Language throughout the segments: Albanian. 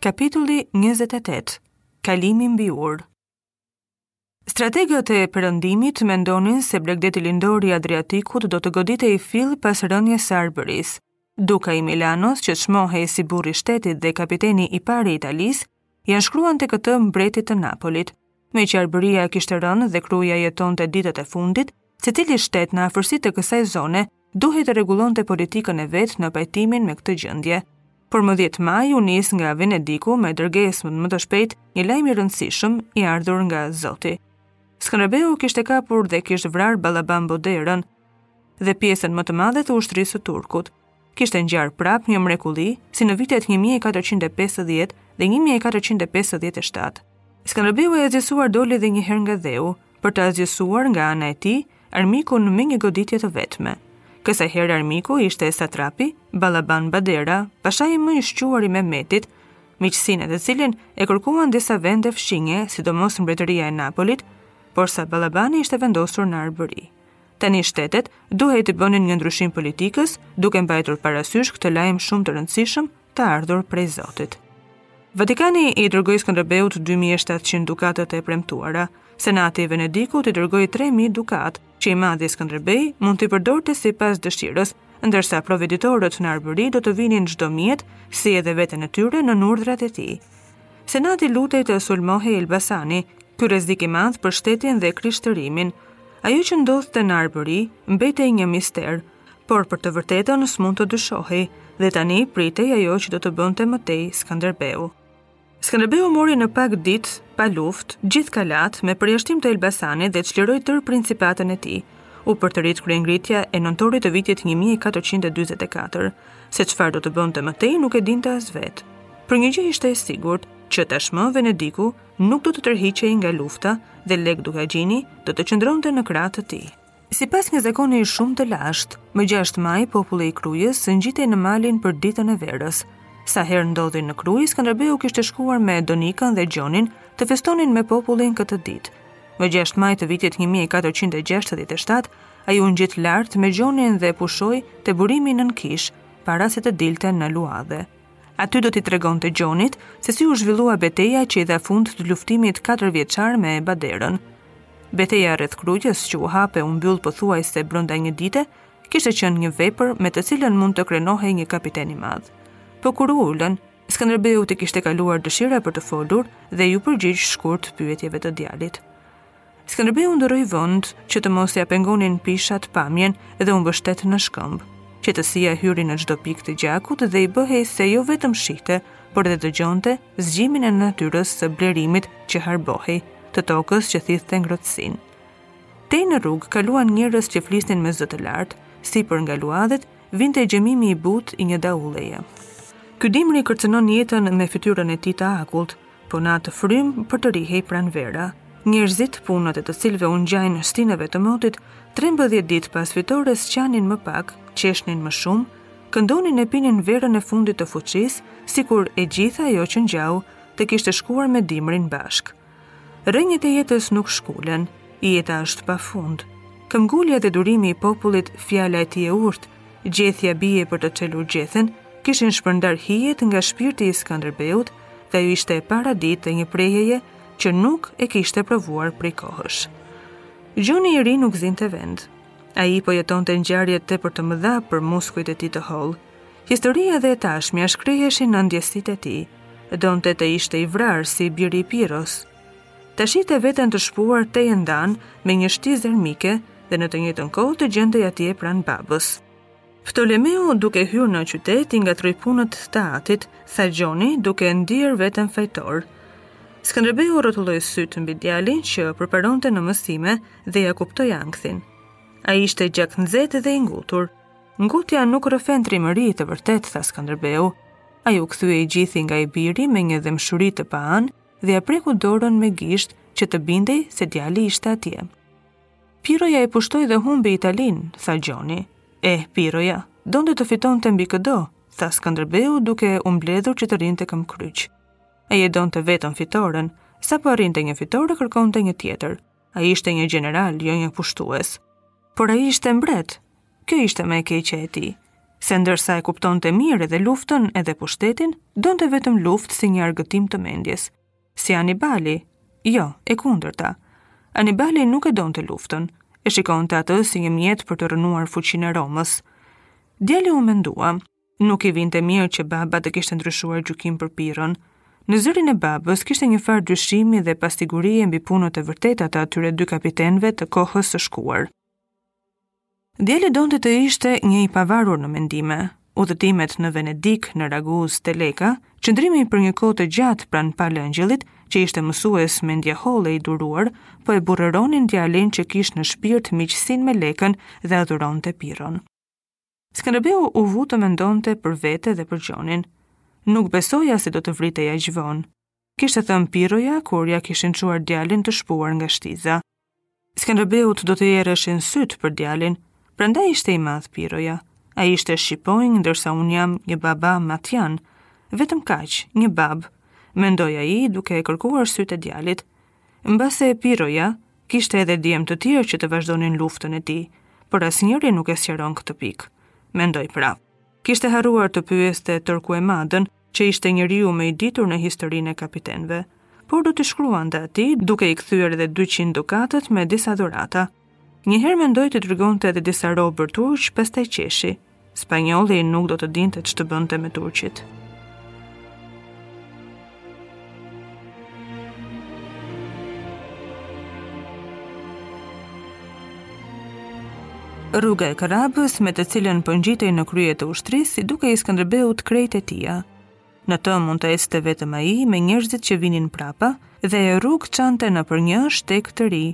Kapitulli 28. Kalimi mbi urë. Strategët e Perëndimit mendonin se bregdeti lindor i Adriatikut do të goditej fill pas rënies së Arbërisë. Duka i Milanos, që çmohej si burri i shtetit dhe kapiteni i parë i Italisë, ia shkruante këtë mbretit të Napolit, Meqë Arbëria kishte rënë dhe Kruja jetonte ditët e fundit, secili shtet në afërsi të kësaj zone duhej të rregullonte politikën e vet në pajtim me këtë gjendje. Por më 10 maj u nis nga Venediku me dërgesmën më të shpejtë një lajm i rëndësishëm i ardhur nga Zoti. Skënderbeu kishte kapur dhe kishte vrarë Balaban Baderën, dhe pjesën më të madhe të ushtrisë së turkut. Kishte ngjarë prapë një mrekulli, si në vitet 1450 dhe 1457. Skënderbeu i asgjësuar doli dhe një herë nga dheu, për të asgjësuar nga ana e tij armikun me një goditje të vetme. Kësaj here armiku ishte satrapi Balaban Badera, pashai më i shquar i Mehmetit, miqësinë e të cilit e kërkuan disa vende fqinje, sidomos mbretëria e Napolit, porsa Balabani ishte vendosur në Arbëri. Tani shtetet duhej t'i bënin një ndryshim politikës, duke mbajtur parasysh këtë lajm shumë të rëndësishëm të ardhur prej Zotit. Vatikani i dërgoi Skënderbeut 2700 dukatet e premtuara. Senati i Venedikut i dërgoi 3000 dukate, që i madhi Skënderbej mund t'i përdorte sipas dëshirës, ndërsa proveditorët në Arbëri do të vinin çdo mjet, si edhe veten e tyre në urdhrat e tij. Senati lutej të sulmohej Elbasani, ky rrezik i madh për shtetin dhe krishtërimin. Ajo që ndodhte në Arbëri mbetej një mister, por për të vërtetën s'mund të dyshohej dhe tani pritej ajo që do të bënte më tej Skënderbeu. Skënderbeu mori në pak ditë, pa luftë, gjithë kalatë, me përjashtim të Elbasanit dhe çliroi tërë principatën e tij. U përtërit kryengritja e nëntorit të vitit 1444. Se çfarë do të bënte më tej nuk e dinte as vetë. Për një gjë ishte i sigurt, që tashmë Venediku nuk do të tërhiqej nga lufta dhe Lekë Dukagjini do të qëndronte në krah të tij. Sipas një zakoni shumë të lashtë, më 6 maj populli i Krujës ngjitej në mal për ditën e verës. Sa herë ndodhej në Krujë, Skënderbeu kishte shkuar me Donikën dhe Gjonin të festonin me popullin këtë ditë. Më 6 maj të vitit 1467, ai u ngjit lart me Gjonin dhe pushoi te burimi nën kishë, para se të dilte në luadhe. Aty do t'i tregonte Gjonit se si u zhvillua beteja që i dha fund dyluftimit katërvjeçar me Baderën. Beteja rreth Krujës, që u hap e u mbyll pothuajse brenda një dite, kishte qenë një vepër me të cilën mund të krenohej një kapiten i madh. Po kur u ulën, Skënderbeut i kishte kaluar dëshira për të folur dhe iu përgjigj shkurt pyetjeve të djalit. Skënderbeu ndërroi vend që të mos ia pengonin pishat pamjen dhe u mbështet në shkëmb. Qetësia hyri në çdo pikë të gjakut dhe i bëhej se jo vetëm shihte, por dhe dëgjonte zgjimin e natyrës së blerimit që harbohej, të tokës që thithte ngrohtësinë. Tej në rrugë kaluan njerëz që flisnin me zë të lartë, sipër nga luadhet vinte gjemimi i butë i një daulleje. Ky dimri kërcënon jetën me fytyrën e tij të akullt, po në atë frymë përtërihej pranvera. Njerëzit, punët e të cilëve u ngjajnë stinëve të motit, 13 ditë pas fitores qanin më pak, qeshnin më shumë, këndonin e pinin verën e fundit të fuçisë, sikur e gjitha ajo që ngjau të kishte shkuar me dimrin bashkë. Rrënjët e jetës nuk shkulen, jeta është pa fund. Këmbëngulja dhe durimi i popullit, fjala e tij e urtë, Gjethja bie për të çelur gjethen, kishin shpërndarë hijet nga shpirti i Skënderbeut dhe ajo ishte e para ditë e një prehjeje që nuk e kishte provuar prej kohësh. Gjoni i ri nuk zinte vend. Ai po jetonte ngjarje tepër të mëdha për muskujt e tij të hollë. Historia dhe e tashmja shkriheshin në ndjesitë e tij. Donte të ishte i vrarë si biri i Pirros, Ta shihte veten të shpuar tejendanë me një shtizë armike dhe në të njëjtën kohë të gjendej atje pranë babës. Ptolemeu duke hyrë në qytet i ngatërroi punët të atit, tha Gjoni duke ndier veten fajtor. Skënderbeu rrotulloi sytë mbi djalin që përparonte në mësime dhe ia kuptoi ankthin. Ai ishte gjaknxehtë dhe i ngutur. Ngutja nuk rrëfen trimëri të vërtetë, tha Skënderbeu. Ai u kthye i gjithi nga i biri me një dhemshuri të paanë dhe ia preku dorën me gisht që të bindej se djali ishte atje. Pirroja e pushtoi dhe humbi Italinë, tha Gjoni. Eh, Pirroja donte të fitonte mbi këdo, tha Skënderbeu duke u mbledhur që të rrinte këmbëkryq. Ai donte vetëm fitoren, sapo arrinte një fitore kërkonte një tjetër, Ai ishte një gjeneral, jo një pushtues. Por ai ishte mbret. Kjo ishte më e keqja e tij. Se ndërsa e kuptonte mirë edhe luftën edhe pushtetin, donte vetëm luftë si një argëtim të mendjes. Si Anibali, jo, e kundërta. Anibali nuk e donte luftën, e shikonte atë si një mjet për të rrënuar fuqinë e Romës. Djali u mendua, Nuk i vinte mirë që baba të kishte ndryshuar gjykim për Pirron. Në zërin e babës kishte një farë dyshimi dhe pasigurie mbi punët e vërteta të atyre dy kapitenëve të kohës së shkuar. Djali donte të ishte një i pavarur në mendime. Udhëtimet në Venedik, në Raguzë, te Leka, qëndrimi për një kohë të gjatë pranë Pal Engjëllit, që ishte mësues mendjehollë e i duruar, po e burrëronin djalin që kish në shpirt miqësinë me Lekën dhe adhuronte Pirron. Skënderbeu u vu të mendonte për vete dhe për Gjonin. Nuk besoja se do të vritej aq vonë. Kishte thënë Piroja kur ia kishin çuar djalin të shpuar nga shtiza. Skënderbeut do të erreshin sytë për djalin, prandaj ishte i madh Piroja. Ai ishte shqiponjë ndërsa unë jam një baba matjan. Vetëm kaq, një babë, mendoi ai duke e kërkuar sytë e djalit. Mbase Piroja kishte edhe djem të tjerë që të vazhdonin luftën e tij, por asnjëri nuk e sqaron këtë pikë. Mendoi prapë. Kishte harruar të pyeste Torkuemadën, që ishte njeriu më i ditur në historinë e kapitenëve. Por do t'i shkruante atij, duke i kthyer edhe dyqind dukatët me disa dhurata. Njëherë mendoi të dërgonte edhe disa robër turq, pastaj qeshi. Spanjolli nuk do të dinte ç'të bënte me turqit. Rruga e Kërrabës, me të cilën po ngjitej në krye të ushtrisë, i dukej Skënderbeut krejt e tija. Në të mund të ecte vetëm ai me njerëzit që vinin prapa dhe rrugë çante nëpër një shtek të ri,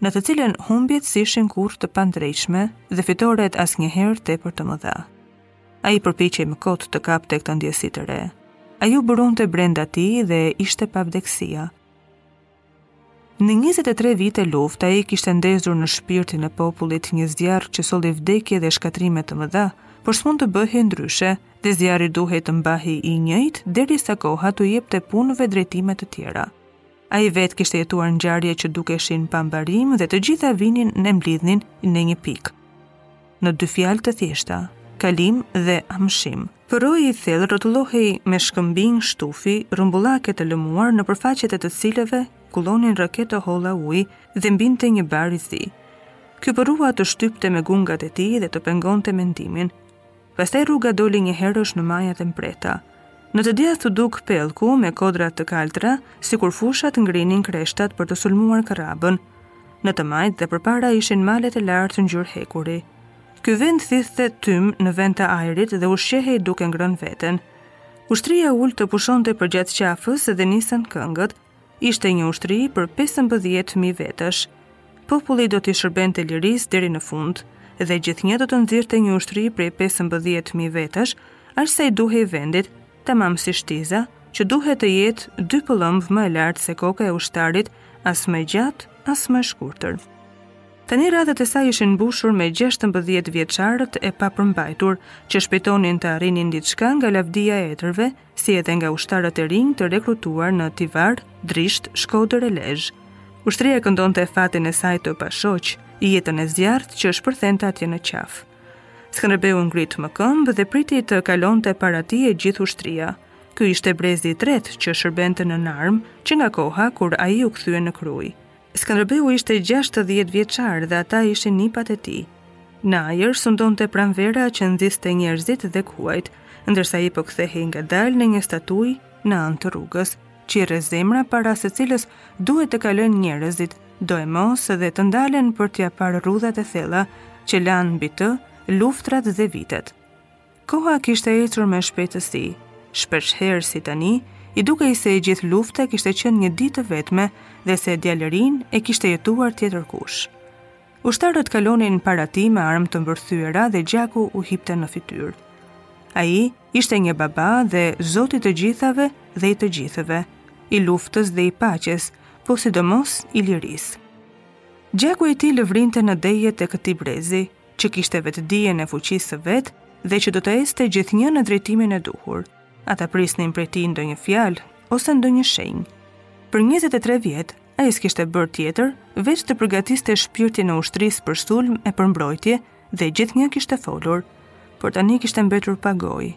në të cilën humbjet s'ishin kurrë të pandreqshme dhe fitoret asnjëherë tepër të mëdha. Ai përpiqej më kot të kapte këtë ndjesi të re. Ajo buronte brenda tij dhe ishte pavdekësia. Në 23 vite luftë, ai kishte ndezur në shpirtin e popullit një zjarr që solli vdekje dhe shkatërrime të mëdha, por s'mund të bëhej ndryshe, dhe zjarri duhej të mbahej i njëjtë, derisa koha t'u jepte punëve drejtime të tjera. Ai vetë kishte jetuar ngjarje që dukeshin pa mbarim dhe të gjitha vinin e mblidheshin në një pikë. Në dy fjalë të thjeshta, kalim dhe amshim. Përroi i thellë rrotullohej me shkëmbinj shtufi, rrumbullakë e të lëmuar nëpër faqet e të cilëve kullonin rrëke të holla uji dhe mbinte një bar i zi. Ky përrua të shtypte me gungat e tij dhe të pengonte mendimin. Pastaj rruga doli njëherësh në majat e mprehta. Në të djathtë u duk pellku me kodra të kaltra, sikur fushat ngrinin kreshtat për të sulmuar Kërrabën. Në të majtë dhe përpara ishin malet e larta ngjyrë hekuri. Ky vend thithte tym në vend të ajrit dhe ushqehej duke ngrënë veten. Ushtria u ul të pushonte përgjatë qafës dhe nisën këngët, Ishte një ushtri prej 15.000 vetësh. Populli do t'i shërbente lirisë deri në fund, dhe gjithnjë do të nxirrte një ushtri prej 15.000 vetësh, aq sa i duhej vendit, tamam si shtiza, që duhet të jetë dy pëllëmbë më e lartë se koka e ushtarit, as më e gjatë, as më e shkurtër. Tani radhët e saj ishin mbushur me 16 vjeçarët e papërmbajtur, që shpejtonin të arrinin diçka nga lavdia e etërve, si edhe nga ushtarët e rinj të rekrutuar në Tivar, Drisht, Shkodër e Lezhë. Ushtria këndonte fatin e saj të pashoq, i jetën e zjarrtë që shpërthente atje në qafë. Skënderbeu u ngrit më këmbë dhe priti të kalonte para tij e gjithë ushtria. Ky ishte brezi i tretë që shërbente nën armë që nga koha kur ai u kthye në Krujë. Skënderbeu ishte 60 vjeçar dhe ata ishin nipat e tij. Në ajër sundonte pranvera që nxiste njerëzit dhe kuajt, ndërsa ai po kthehej ngadalë në një statujë në anë të rrugës, që i rezemra para së cilës duhet të kalojnë njerëzit, doemos dhe të ndalen për t'ia parë rrudhat e thella që lanë mbi të luftërat dhe vitet. Koha kishte ecur me shpejtësi. Shpeshherë si tani, i dukej se e gjithë lufta kishte qenë një ditë e vetme dhe se djalërinë e kishte jetuar tjetërkush. Ushtarët kalonin para tij me armë të mbërthyera dhe gjaku u hipte në fytyrë. Ai ishte një baba dhe zot i të gjithave dhe i të gjithëve, i luftës dhe i paqes, po sidomos i lirisë. Gjaku i tij lëvrinte në dejet e këtij brezi, që kishte vetëdijen e fuqisë së vet dhe që do të ecte gjithnjë në drejtimin e duhur. Ata prisnin prej tij ndonjë fjalë ose ndonjë shenjë. Për 23 vjet, ai s'kishte bërë tjetër veç të përgatiste shpirtin e ushtrisë për sulm e për mbrojtje dhe gjithnjë kishte folur, por tani kishte mbetur pa gojë.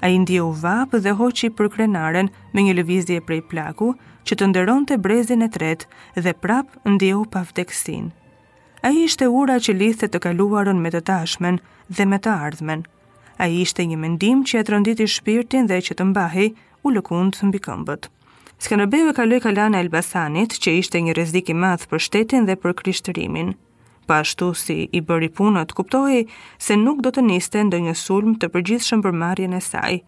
Ai ndjeu vapë dhe hoqi përkrenaren me një lëvizje prej plaku që të nderonte brezin e tretë dhe prapë ndjeu pavdekësinë. Ai ishte ura që lidhte të kaluarën me të tashmen dhe me të ardhmen. Ai ishte një mendim që ia tronditi shpirtin dhe që të mbahej u lëkund mbi këmbët. Skënderbeu e kaloi kalanë e Elbasanit, që ishte një rrezik i madh për shtetin dhe për krishterimin. Po ashtu si i bëri punët, kuptohej se nuk do të niste ndonjë sulm të përgjithshëm për marrjen e saj.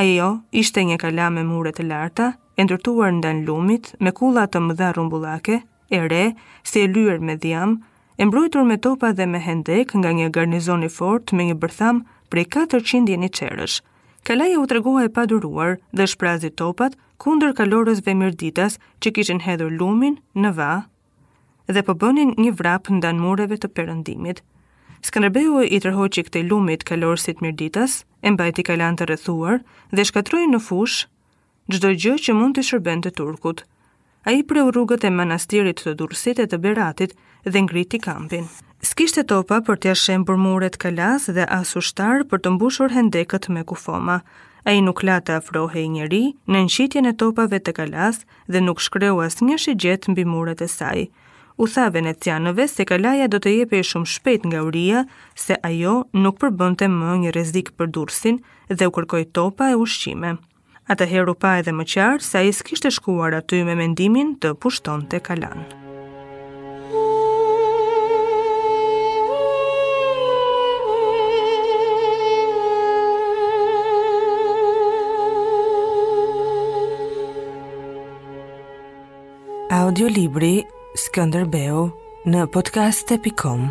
Ajo ishte një kala me mure të larta, e ndërtuar ndan lumit, me kulla të mëdha rrumbullake, e re, si e lyer me dhjam, e mbrojtur me topa dhe me hendek nga një garnizon i fortë me një bërthamë prej 400 jeniçerësh. Kalaja u tregua e paduruar dhe shprazi topat kundër kalorësve mirditas që kishin hedhur lumin në va dhe po bënin një vrap ndan mureve të perëndimit. Skënderbeu i tërhoqi këtej lumit kalorësit mirditas, e mbajti kalanë të rrethuar dhe shkatërroi në fushë çdo gjë që mund t'i shërbente turkut. Ai preu rrugët e Manastirit, të Durrësit e të Beratit dhe ngriti kampin. S'kishte topa për t'ia shembur muret kalasë dhe as ushtarë për të mbushur hendekët me kufoma. Ai nuk la të afrohej njeri nën qitjen e topave të kalasë dhe nuk shkrehu asnjë shigjetë mbi muret e saj. U tha venecianëve se kalaja do të jepej shumë shpejt nga uria, se ajo nuk përbënte më një rrezik për Durrësin dhe u kërkoi topa e ushqime. Atëherë u pa edhe më qartë se ai s'kishte shkuar aty me mendimin të pushtonte kalanë. Audiolibri Skënderbeu në podkast pikë com